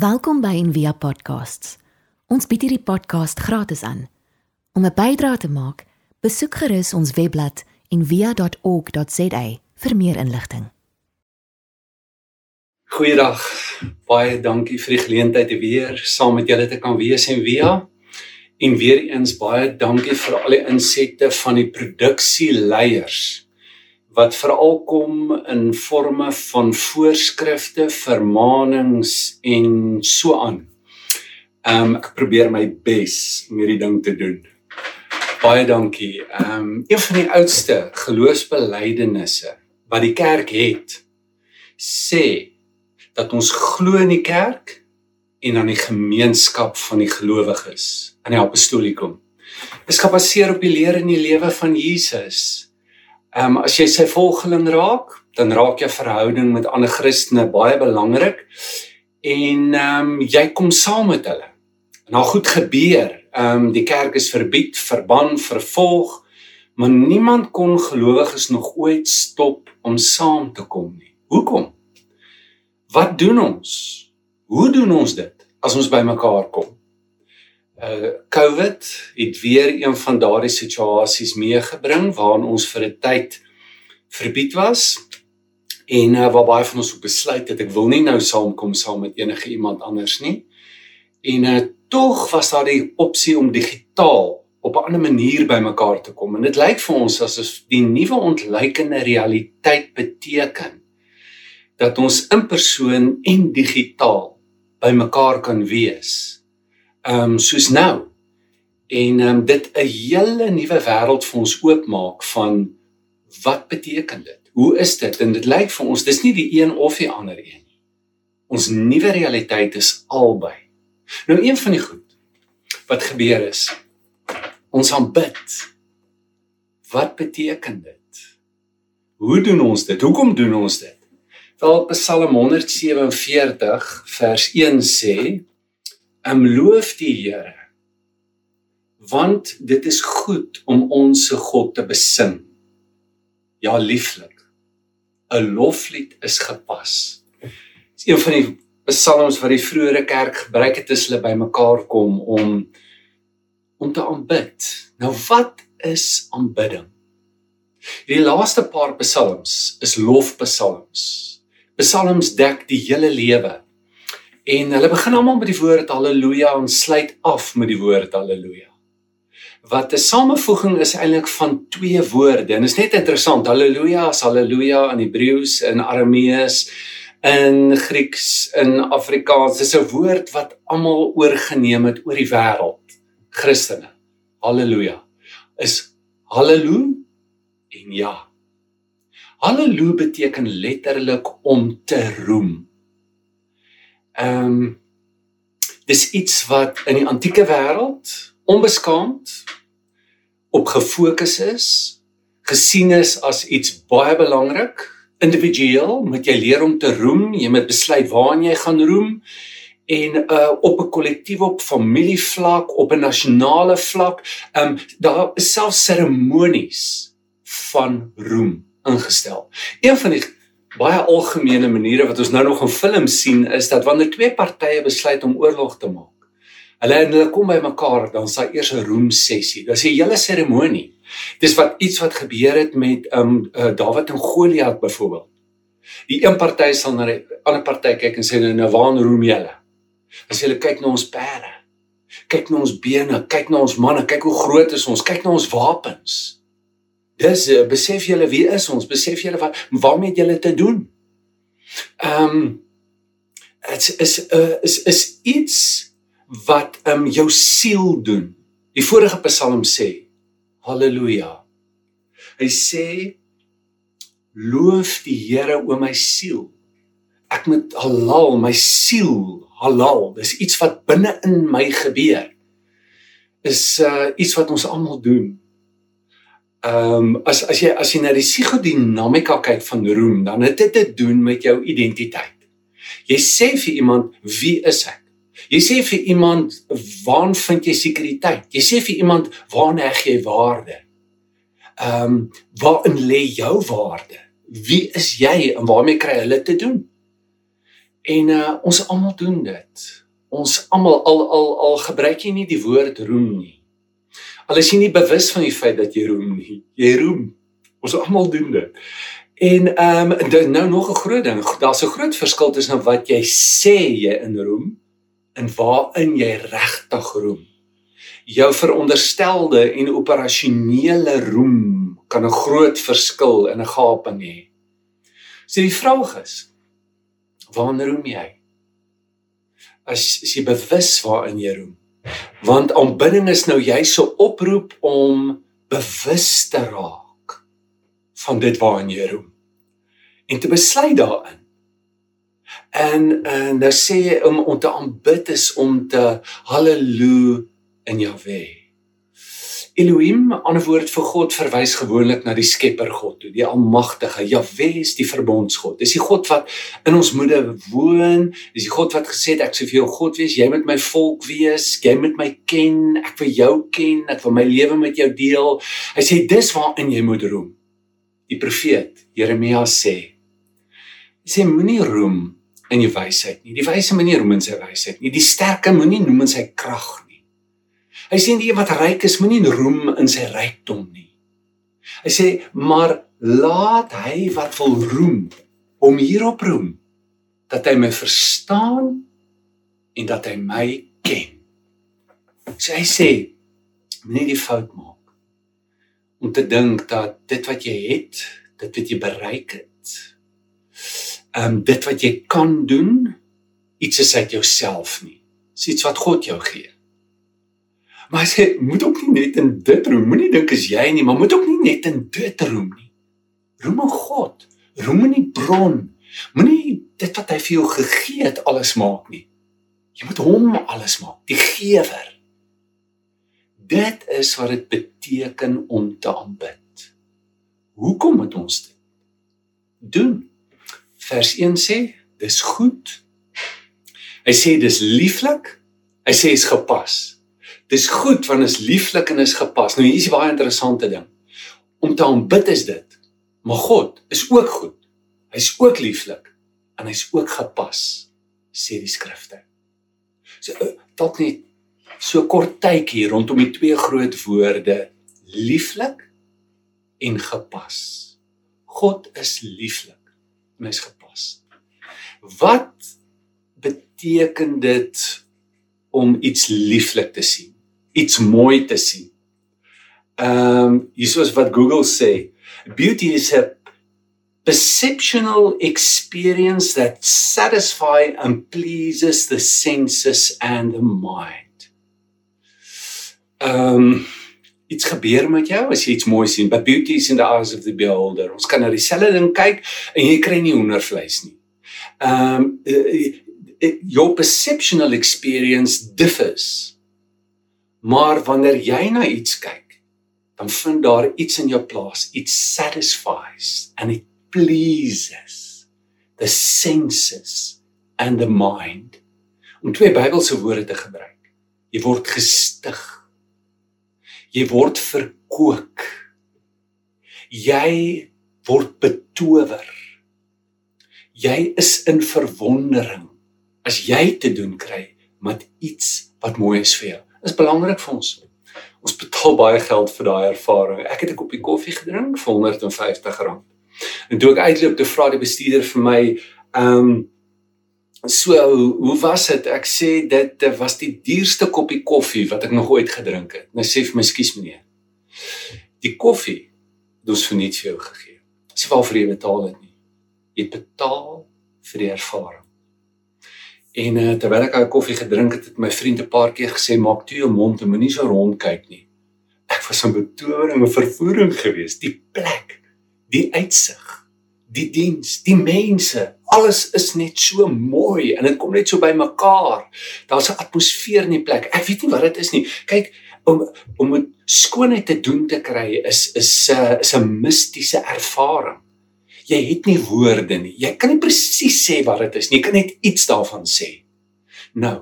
Welkom by Envia Podcasts. Ons bied hierdie podcast gratis aan. Om 'n bydrae te maak, besoek gerus ons webblad en via.org.za vir meer inligting. Goeiedag. Baie dankie vir die geleentheid om weer saam met julle te kan wees en via en weer eens baie dankie vir al die insette van die produksieleiers wat veral kom in forme van voorskrifte, vermaanings en so aan. Ehm um, ek probeer my bes om hierdie ding te doen. Baie dankie. Ehm um, een van die oudste geloofsbelijdenisse wat die kerk het sê dat ons glo in die kerk en aan die gemeenskap van die gelowiges in die apostolikum. Dit is gebaseer op die leer in die lewe van Jesus. Ehm um, as jy sy volgeling raak, dan raak jou verhouding met ander Christene baie belangrik en ehm um, jy kom saam met hulle. Al goed gebeur ehm um, die kerk is verbied, verban, vervolg, maar niemand kon gelowiges nog ooit stop om saam te kom nie. Hoekom? Wat doen ons? Hoe doen ons dit as ons bymekaar kom? Uh COVID het weer een van daardie situasies meegebring waarin ons vir 'n tyd verbied was en uh, waar baie van ons ook besluit het ek wil nie nou saamkom saam met enige iemand anders nie. En uh, tog was daar die opsie om digitaal op 'n ander manier bymekaar te kom. En dit lyk vir ons asof die nuwe ontleikende realiteit beteken dat ons in persoon en digitaal bymekaar kan wees. Ehm um, soos nou. En ehm um, dit 'n hele nuwe wêreld vir ons oopmaak van wat beteken dit? Hoe is dit? En dit lyk vir ons dis nie die een of die ander een nie. Ons nuwe realiteit is albei. Nou een van die goed wat gebeur is ons aanbid. Wat beteken dit? Hoe doen ons dit? Hoekom doen ons dit? Wel Psalm 147 vers 1 sê: "Em loof die Here, want dit is goed om ons se God te besing." Ja, lieflik. 'n Loflied is gepas. Dis een van die psalms wat die vroeëre kerk gebruik het as hulle bymekaar kom om om te aanbid. Nou wat is aanbidding? Die laaste paar psalms is lofpsalms. Psalms dek die hele lewe. En hulle begin almal met die woord haleluja en sluit af met die woord haleluja. Wat 'n samevoeging is eintlik van twee woorde. En is net interessant. Haleluja is haleluja in Hebreëus en Aramees in Grieks, in Afrikaans. Dis 'n woord wat almal oorgeneem het oor die wêreld. Christene. Halleluja. Is hallelu en ja. Hallelu beteken letterlik om te roem. Ehm um, dis iets wat in die antieke wêreld onbeskaamd op gefokus is, gesien is as iets baie belangrik individueel moet jy leer om te roem, jy moet besluit waar jy gaan roem en uh op 'n kollektief op familievlak, op 'n nasionale vlak, um daar is self seremonies van roem ingestel. Een van die baie algemene maniere wat ons nou nog in films sien is dat wanneer twee partye besluit om oorlog te maak, hulle hulle kom by mekaar, dan sal eers 'n roem sessie. Dit is 'n hele seremonie. Dis wat iets wat gebeur het met um uh, Dawid en Goliat byvoorbeeld. Die een party sal na die ander party kyk en sê nou, nou waar roem julle? As julle kyk na ons perde, kyk na ons bene, kyk na ons manne, kyk hoe groot is ons, kyk na ons wapens. Dis uh, besef julle wie is ons? Besef julle wat waarmee julle te doen? Um dit is uh, is is iets wat um jou siel doen. Die vorige Psalm sê Halleluja. Hy sê loof die Here o my siel. Ek moet halal my siel halal. Dis iets wat binne in my gebeur. Is uh iets wat ons almal doen. Ehm um, as as jy as jy na die psigodinamika kyk van roem, dan het dit te doen met jou identiteit. Jy sê vir iemand wie is ek? Jy sê vir iemand, "Waar vind jy sekuriteit?" Jy sê vir iemand, "Waar heg jy waarde?" Ehm, um, waarin lê jou waarde? Wie is jy en waarmee kry hulle te doen? En uh ons almal doen dit. Ons almal al al al gebruik jy nie die woord roem nie. Al is nie bewus van die feit dat jy roem nie. Jy roem. Ons almal doen dit. En ehm um, nou nog 'n groot ding. Daar's 'n groot verskil tussen wat jy sê jy in roem en waarin jy regtig roem. Jou veronderstelde en operasionele roem kan 'n groot verskil in 'n gaping hê. So die vraag is: Waar roem jy? As, as jy bewus waarin jy roem. Want aanbidding is nou jy se oproep om bewus te raak van dit waarin jy roem en te besluit daarin. En en nou sê jy om om te aanbid is om te haleluja in Jahwe. Elohim, ander woord vir God verwys gewoonlik na die Skepper God, die Almagtige. Jahwe is die verbondsgod. Dis die God wat in ons moede woon. Dis die God wat gesê het ek sou vir jou God wees, jy moet my volk wees, jy moet my ken, ek wil jou ken, ek wil my lewe met jou deel. Hy sê dis waarin jy moet roem die profeet Jeremia sê. Hy sê moenie roem in jou wysheid nie. Die wyse moenie roem in sy wysheid nie. Die sterke moenie noem in sy krag nie. Hy sê die wat ryk is moenie roem in sy rykdom nie. Hy sê maar laat hy wat wil roem om hierop roem dat hy my verstaan en dat hy my ken. So hy sê moenie die fout maak om te dink dat dit wat jy het, dit wat jy bereik het, ehm um, dit wat jy kan doen, iets is uit jouself nie. Dis iets wat God jou gee. Maar sê moet ook nie net in dit roem, moenie dink as jy nie, maar moet ook nie net in dit roem nie. Roem in God, roem in die bron. Moenie dit wat hy vir jou gegee het alles maak nie. Jy moet hom alles maak, die gewer. Dit is wat dit beteken om te aanbid. Hoekom moet ons dit doen? Vers 1 sê, dis goed. Hy sê dis lieflik. Hy sê is gepas. Dis goed want is lieflik en is gepas. Nou hier is 'n baie interessante ding. Om te aanbid is dit. Maar God is ook goed. Hy's ook lieflik en hy's ook gepas, sê die skrifte. So eh, dalk net so kort tydjie rondom die twee groot woorde lieflik en gepas. God is lieflik en hy's gepas. Wat beteken dit om iets lieflik te sien? Iets mooi te sien? Ehm um, hiersoos wat Google sê, beauty is a perceptual experience that satisfies and pleases the senses and the mind ehm um, iets gebeur met jou as jy iets mooi sien. But beauty is in the eyes of the beholder. Ons kan na dieselfde ding kyk en jy kry nie hoendervleis nie. Ehm um, your perceptual experience differs. Maar wanneer jy na iets kyk, dan vind daar iets in jou plaas. It satisfies and it pleases the senses and the mind. Om twee Bybelse woorde te gebruik. Jy word gestig jy word verkoop. Jy word betower. Jy is in verwondering as jy te doen kry met iets wat mooi is vir jou. Is belangrik vir ons. Ons betaal baie geld vir daai ervaring. Ek het 'n koppie koffie gedrink vir R150. En toe ek uitloop, toe vra die bestuurder vir my, ehm um, So hoe was dit? Ek sê dit was die duurste koppie koffie wat ek nog ooit gedrink het. Nou sê vir my skuis meneer. Die koffie het ons vir niks vir jou gegee. Sê waarvoor jy betaal het nie. Jy betaal vir die ervaring. En uh, terwyl ek daai koffie gedrink het, het my vriend 'n paar keer gesê maak toe jou mond en moenie so rond kyk nie. Ek was in betowering en vervoering geweest. Die plek, die uitsig die diens, die mense, alles is net so mooi en dit kom net so by mekaar. Daar's 'n atmosfeer in die plek. Ek weet nie wat dit is nie. Kyk, om om met skoonheid te doen te kry is is 'n uh, is 'n mistiese ervaring. Jy het nie woorde nie. Jy kan nie presies sê wat dit is nie. Jy kan net iets daarvan sê. Nou,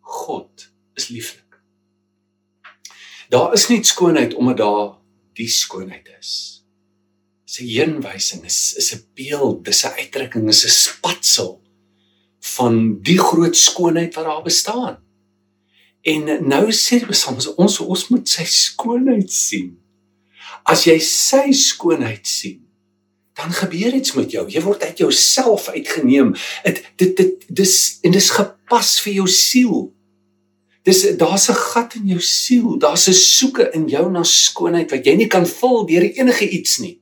God is lieflik. Daar is nie skoonheid omdat daar die skoonheid is sy heenwysing is is 'n beeld, dis 'n uitdrukking, is 'n spatsel van die groot skoonheid wat daar bestaan. En nou sê die Psalms ons ons moet sy skoonheid sien. As jy sy skoonheid sien, dan gebeur iets met jou. Jy word uit jouself uitgeneem. Dit dit dit dis en dis gepas vir jou siel. Dis daar's 'n gat in jou siel. Daar's 'n soeke in jou na skoonheid wat jy nie kan vul deur enige iets nie.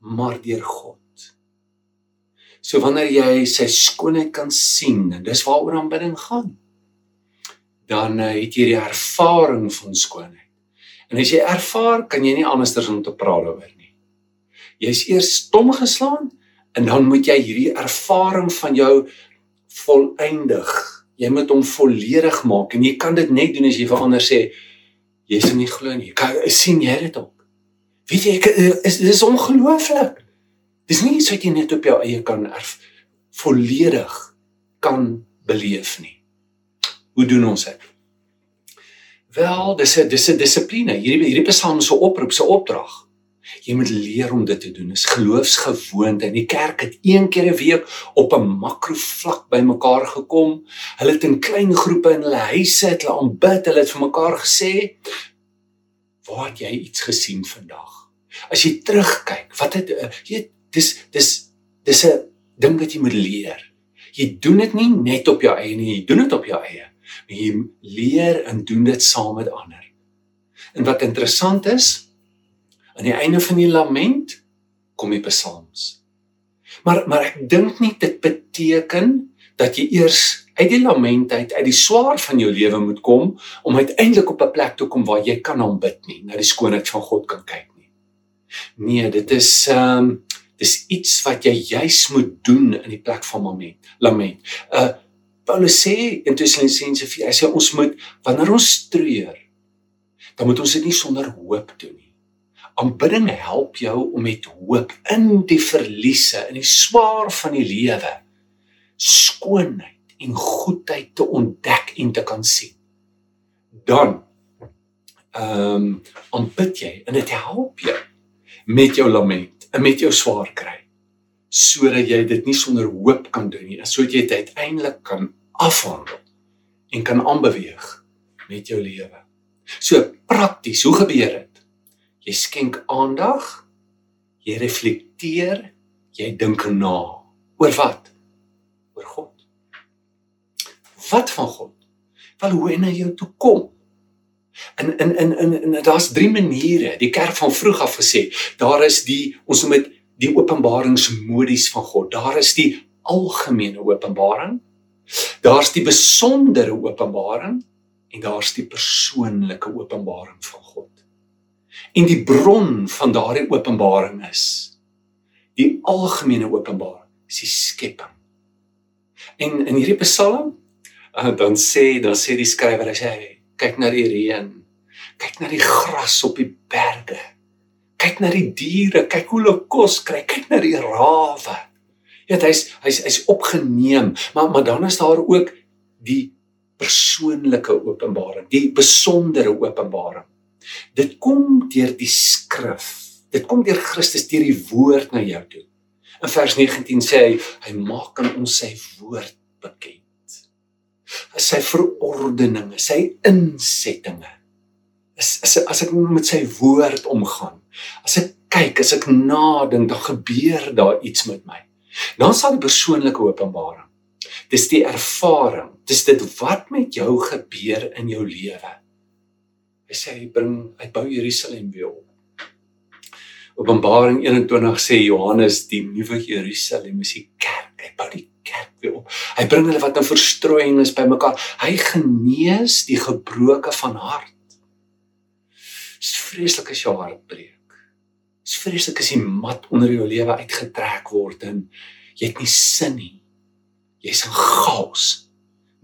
Maar deur God. So wanneer jy sy skoonheid kan sien en dis waaroor aanbidding gaan, dan uh, het jy die ervaring van skoonheid. En as jy ervaar, kan jy nie anders as om te praat daaroor nie jy's eers stom geslaan en dan moet jy hierdie ervaring van jou volëindig. Jy moet hom volledig maak en jy kan dit net doen as jy vir ander sê jy sien nie glo nie. Kan sien jy dit ook? Weet jy ek is dis ongelooflik. Dis nie iets wat jy net op jou eie kan erf volledig kan beleef nie. Hoe doen ons dit? Wel, dis 'n dis 'n dissipline. Hierdie hierdie psalm se oproep, se opdrag Jy moet leer om dit te doen. Dit is geloofsgewoonte. In die kerk het een keer 'n week op 'n makrovlak bymekaar gekom. Hulle het in klein groepe in hulle huise het hulle aanbid. Hulle het vir mekaar gesê: "Waar het jy iets gesien vandag?" As jy terugkyk, wat het eh, jy dis dis dis 'n ding wat jy moet leer. Jy doen dit nie net op jou eie nie, jy doen dit op jou eie. Jy leer en doen dit saam met ander. En wat interessant is, aan die einde van die lament kom die psalms. Maar maar ek dink nie dit beteken dat jy eers uit die lament uit uit die swaar van jou lewe moet kom om uiteindelik op 'n plek toe kom waar jy kan aanbid nie, na die skoonheid van God kan kyk nie. Nee, dit is ehm um, dis iets wat jy juis moet doen in die plek van lament. Lament. Uh Paulus sê in Tessalonisense 4, hy sê ons moet wanneer ons treur, dan moet ons dit nie sonder hoop doen nie. Aanbidding help jou om met hoop in die verliese, in die swaar van die lewe, skoonheid en goedheid te ontdek en te kan sien. Dan ehm um, aanbid jy en dit help jou met jou lament en met jou swaar kry sodat jy dit nie sonder hoop kan doen nie, sodat jy dit uiteindelik kan afhandel en kan aanbeweeg met jou lewe. So prakties, hoe gebeur dit? Jy skenk aandag. Jy reflekteer, jy dink na. Oor wat? Oor God. Wat van God? Wel hoe hy jou toe kom. En in in in in daar's drie maniere. Die kerk van vroeg af gesê, daar is die ons noem dit die openbaringsmodies van God. Daar is die algemene openbaring. Daar's die besondere openbaring en daar's die persoonlike openbaring van God. En die bron van daardie openbaring is die algemene openbaring, is die skepping. En in hierdie Psalm uh, dan sê dan sê die skrywer hy sê kyk na die reën, kyk na die gras op die berge. Kyk na die diere, kyk hoe hulle kos kry, kyk na die rawe. Ja, hy's hy's hy's opgeneem, maar maar dan is daar ook die persoonlike openbaring, die besondere openbaring. Dit kom deur die skrif. Dit kom deur Christus deur die woord na jou toe. In vers 19 sê hy hy maak aan ons sy woord bekend. Sy verordeninge, sy insettinge. Is as as ek met sy woord omgaan. As ek kyk, as ek nadink, dan gebeur daar iets met my. Dan sal die persoonlike openbaring. Dis die ervaring. Dis dit wat met jou gebeur in jou lewe. Hy sê hy bring hy bou Jerusalem weer op. Openbaring 21 sê Johannes die nuwe Jerusalem is die kerk. Hy bou die kerk weer op. Hy bring hulle wat in verstrooiing is bymekaar. Hy genees die gebroke van hart. Dis vreeslik as jou hart breek. Dis vreeslik as die mat onder jou lewe uitgetrek word en jy het nie sin nie. Jy's in chaos.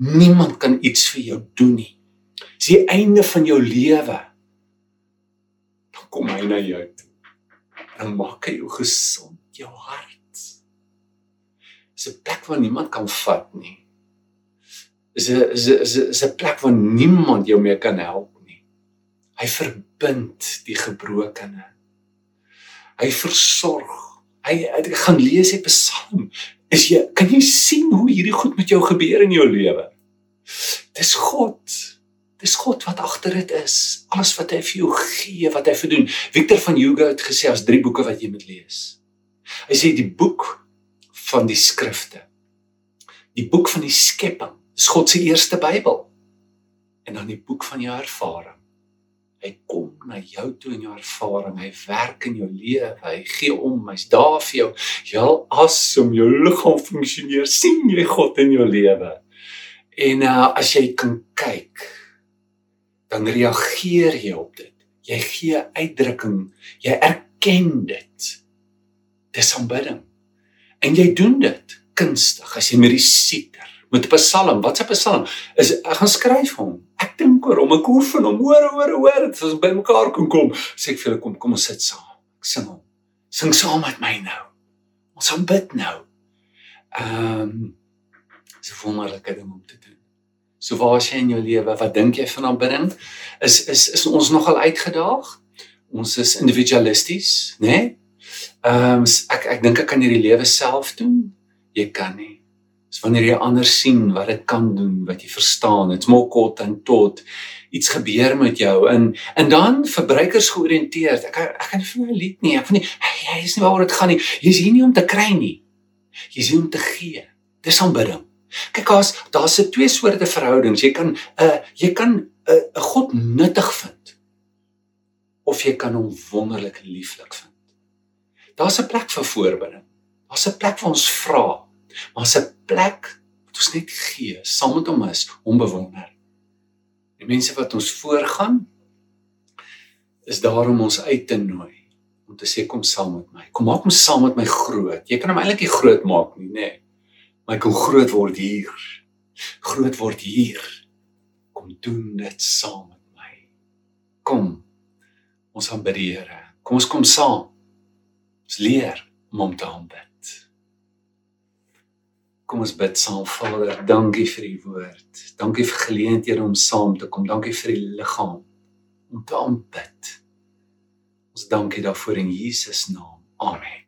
Niemand kan iets vir jou doen nie is die einde van jou lewe. Dan kom hy na jou toe. Dan maak hy jou gesond, jou hart. Dis 'n plek waar niemand kan vat nie. Dis 'n is 'n is 'n plek waar niemand jou meer kan help nie. Hy verbind die gebrokene. Hy versorg. Hy, hy gaan lees die Psalm. is jy kan jy sien hoe hierdie goed met jou gebeur in jou lewe? Dis God. Dis God wat agter dit is. Alles wat hy vir jou gee, wat hy vir doen. Victor van Hugo het gesê as drie boeke wat jy moet lees. Hy sê die boek van die skrifte. Die boek van die skepping. Dis God se eerste Bybel. En dan die boek van jou ervaring. Hy kom na jou toe in jou ervaring. Hy werk in jou lewe. Hy gee om. Hy's daar vir jou. Jy al as om jou liggaam funksioneer, sien jy God in jou lewe. En uh, as jy kan kyk, dan reageer jy op dit. Jy gee uitdrukking, jy erken dit. Dis aanbidding. En jy doen dit kunstig as jy met die siter met 'n psalm. Wat's 'n psalm? Is ek gaan skryf hom. Ek dink oor hom, ek oefen hom, hoor hoor hoor, dit is by mekaar kom kom. Sê ek vir hulle kom kom ons sit saam. Ek sing hom. Sing saam met my nou. Ons gaan bid nou. Ehm um, so wonderlike ding om te doen. So waar is jy in jou lewe? Wat dink jy van aanbidding? Is is is ons nogal uitgedaag? Ons is individualisties, né? Nee? Ehm um, ek ek dink ek kan hierdie lewe self doen. Jy kan nie. Dis wanneer jy ander sien wat dit kan doen, wat jy verstaan. Dit's more kort en tot iets gebeur met jou en en dan verbruikers georiënteerd. Ek ek kan vir 'n lied nie. Ek van nie jy is nie waaroor dit gaan nie. Jy's hier nie om te kry nie. Jy's hier om te gee. Dis aanbidding. Kyk as daar's se twee soorte verhoudings. Jy kan 'n uh, jy kan 'n uh, God nuttig vind of jy kan hom wonderlik lieflik vind. Daar's 'n plek vir voorbidding. Daar's 'n plek vir ons vra. Daar's 'n plek wat ons net gee, saam met hom is, hom bewonder. Die mense wat ons voorgaan is daar om ons uit te nooi om te sê kom saam met my. Kom maak hom saam met my groot. Jy kan hom eintlik nie groot maak nie, nê. Nee. Maar wil groot word hier. Groot word hier. Kom doen dit saam met my. Kom. Ons aanbid die Here. Kom ons kom saam. Ons leer om hom te aanbid. Kom ons bid saam Vader, dankie vir u woord. Dankie vir geleenthede om saam te kom. Dankie vir die liggaam om te aanbid. Ons dankie daarvoor in Jesus naam. Amen.